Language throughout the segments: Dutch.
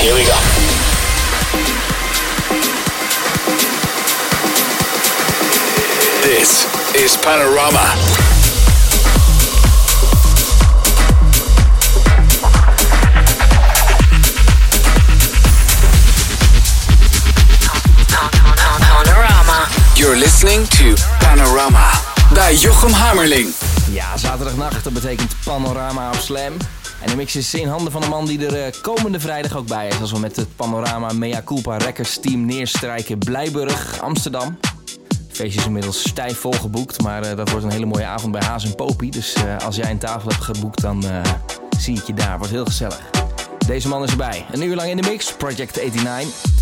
Here we go. This is Panorama. Panorama. You're listening to Panorama bij Jochem Hammerling. Ja, zaterdagnacht, dat betekent Panorama op Slam. En de mix is in handen van een man die er eh, komende vrijdag ook bij is. Als we met het Panorama Mea Culpa Records team neerstrijken Blijburg, Amsterdam. Het feestje is inmiddels stijf volgeboekt, maar eh, dat wordt een hele mooie avond bij Haas en Popie. Dus eh, als jij een tafel hebt geboekt, dan zie ik je daar. Wordt heel gezellig. Deze man is erbij. Een uur lang in de mix, Project 89.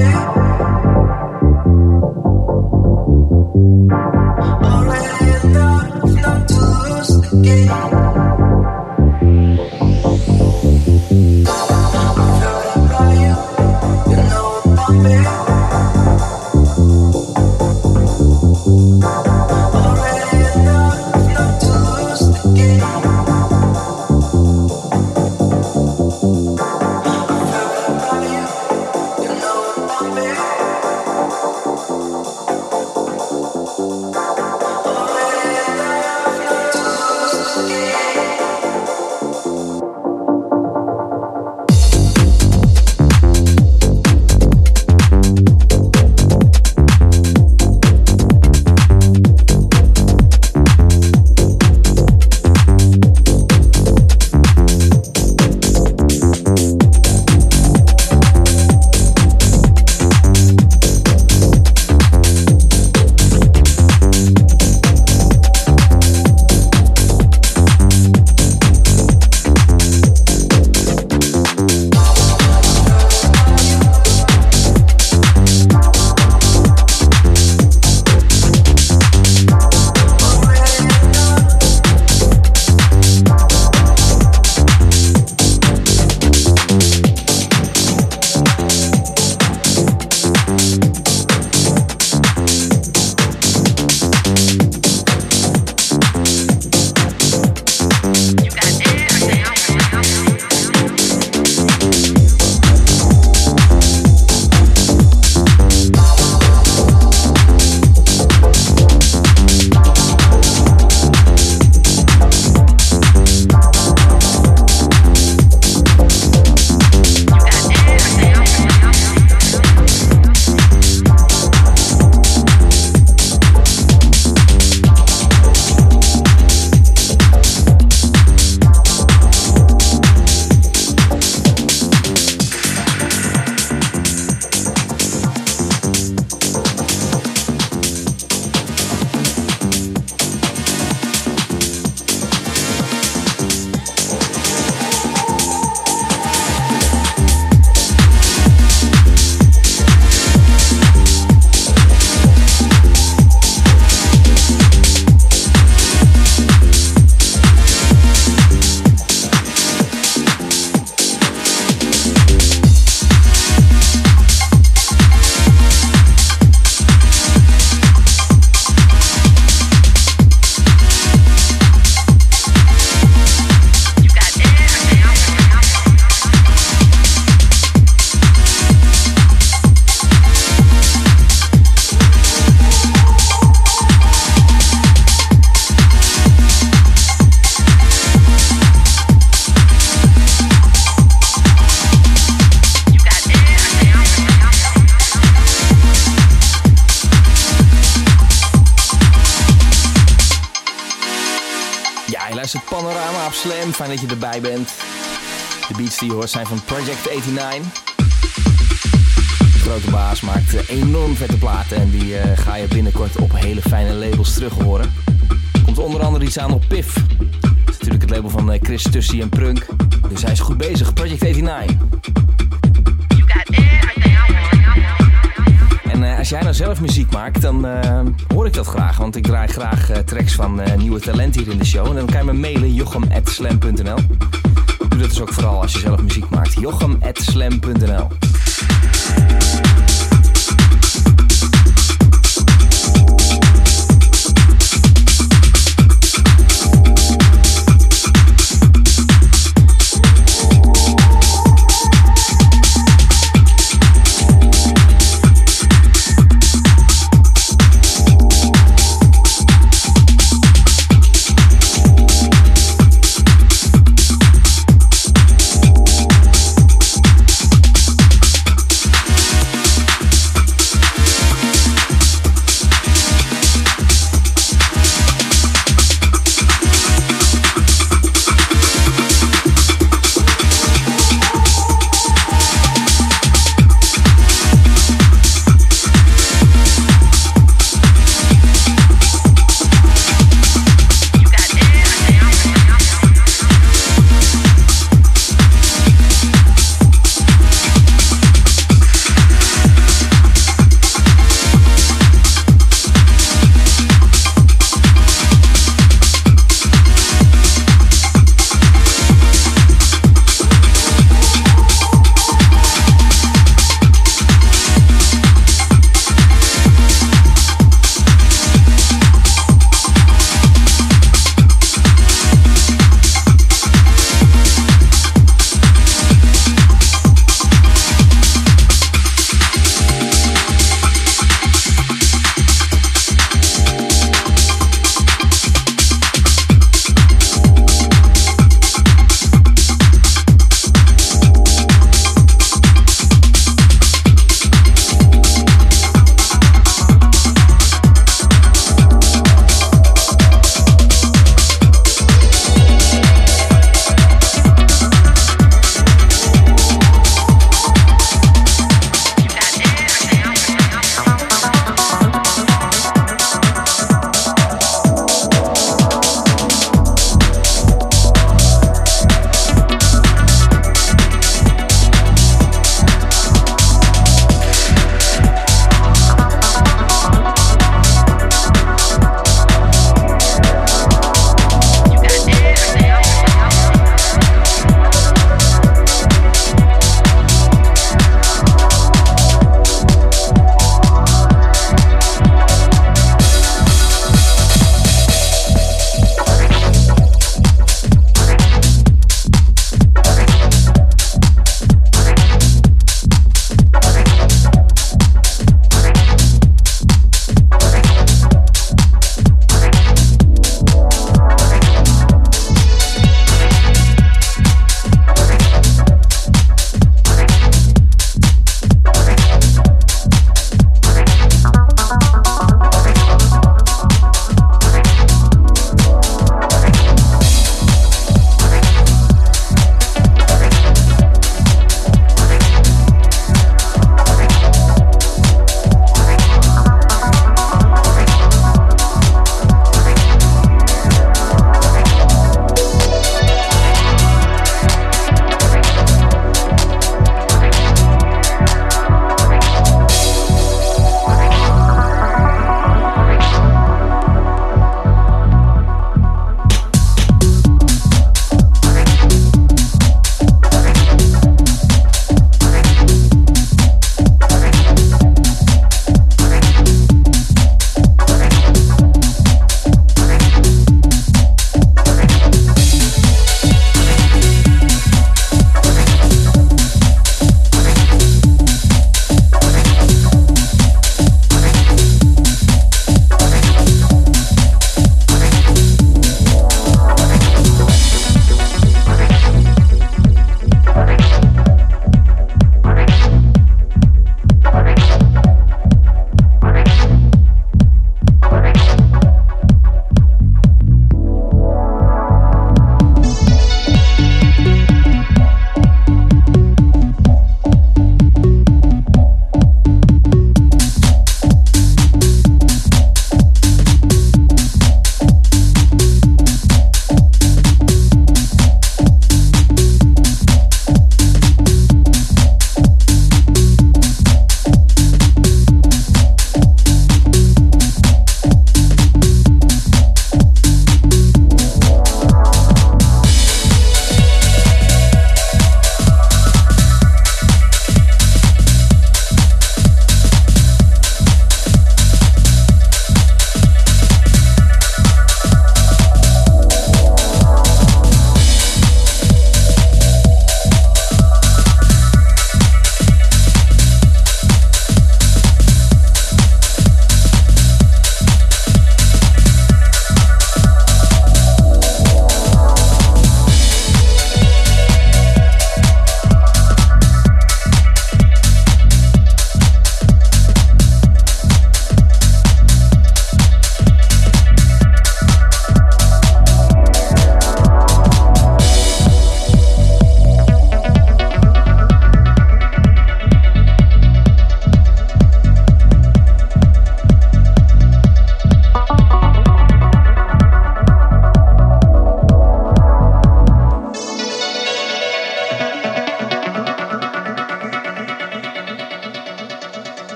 Yeah. Bent. De beats die je hoort zijn van Project 89. De grote baas maakt enorm vette platen en die uh, ga je binnenkort op hele fijne labels terug horen. Komt onder andere iets aan op Piff. Dat is natuurlijk het label van uh, Chris Tussie en Prunk. Dus hij is goed bezig, Project 89. Als jij nou zelf muziek maakt, dan hoor ik dat graag. Want ik draai graag tracks van nieuwe talent hier in de show. En dan kan je me mailen, jochem.slam.nl. Doe dat dus ook vooral als je zelf muziek maakt. jochem.slam.nl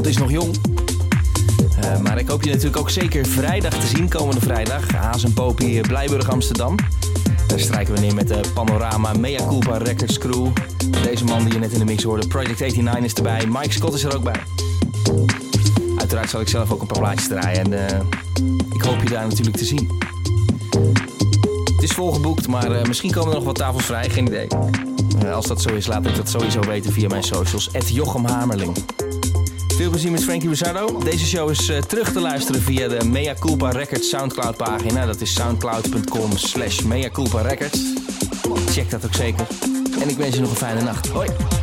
avond is nog jong. Eh, maar ik hoop je natuurlijk ook zeker vrijdag te zien, komende vrijdag. Haas en Popie, eh, Blijburg, Amsterdam. Daar strijken we neer met de Panorama Mea Culpa Records crew. Deze man die je net in de mix hoorde, Project 89 is erbij. Mike Scott is er ook bij. Uiteraard zal ik zelf ook een paar plaatjes draaien. En eh, ik hoop je daar natuurlijk te zien. Het is volgeboekt, maar eh, misschien komen er nog wat tafels vrij. Geen idee. Eh, als dat zo is, laat ik dat sowieso weten via mijn socials. Jochem Hamerling. Veel plezier met Frankie Rizzardo. Deze show is eh, terug te luisteren via de Mea Culpa Records Soundcloud pagina. Dat is soundcloud.com slash Mea Culpa Records. Check dat ook zeker. En ik wens je nog een fijne nacht. Hoi!